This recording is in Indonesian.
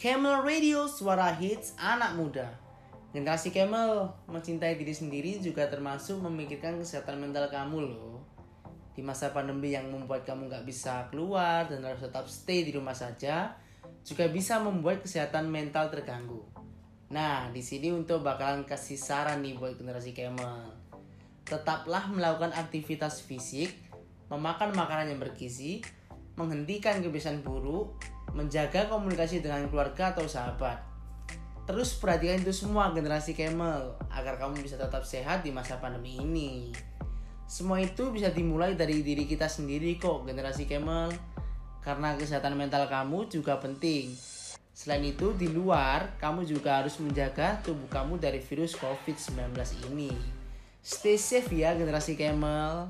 Camel Radio suara hits anak muda. Generasi Camel mencintai diri sendiri juga termasuk memikirkan kesehatan mental kamu loh. Di masa pandemi yang membuat kamu nggak bisa keluar dan harus tetap stay di rumah saja, juga bisa membuat kesehatan mental terganggu. Nah, di sini untuk bakalan kasih saran nih buat generasi Camel. Tetaplah melakukan aktivitas fisik, memakan makanan yang bergizi, menghentikan kebiasaan buruk, menjaga komunikasi dengan keluarga atau sahabat. Terus perhatikan itu semua generasi Camel agar kamu bisa tetap sehat di masa pandemi ini. Semua itu bisa dimulai dari diri kita sendiri kok generasi Camel. Karena kesehatan mental kamu juga penting. Selain itu, di luar, kamu juga harus menjaga tubuh kamu dari virus COVID-19 ini. Stay safe ya generasi Camel.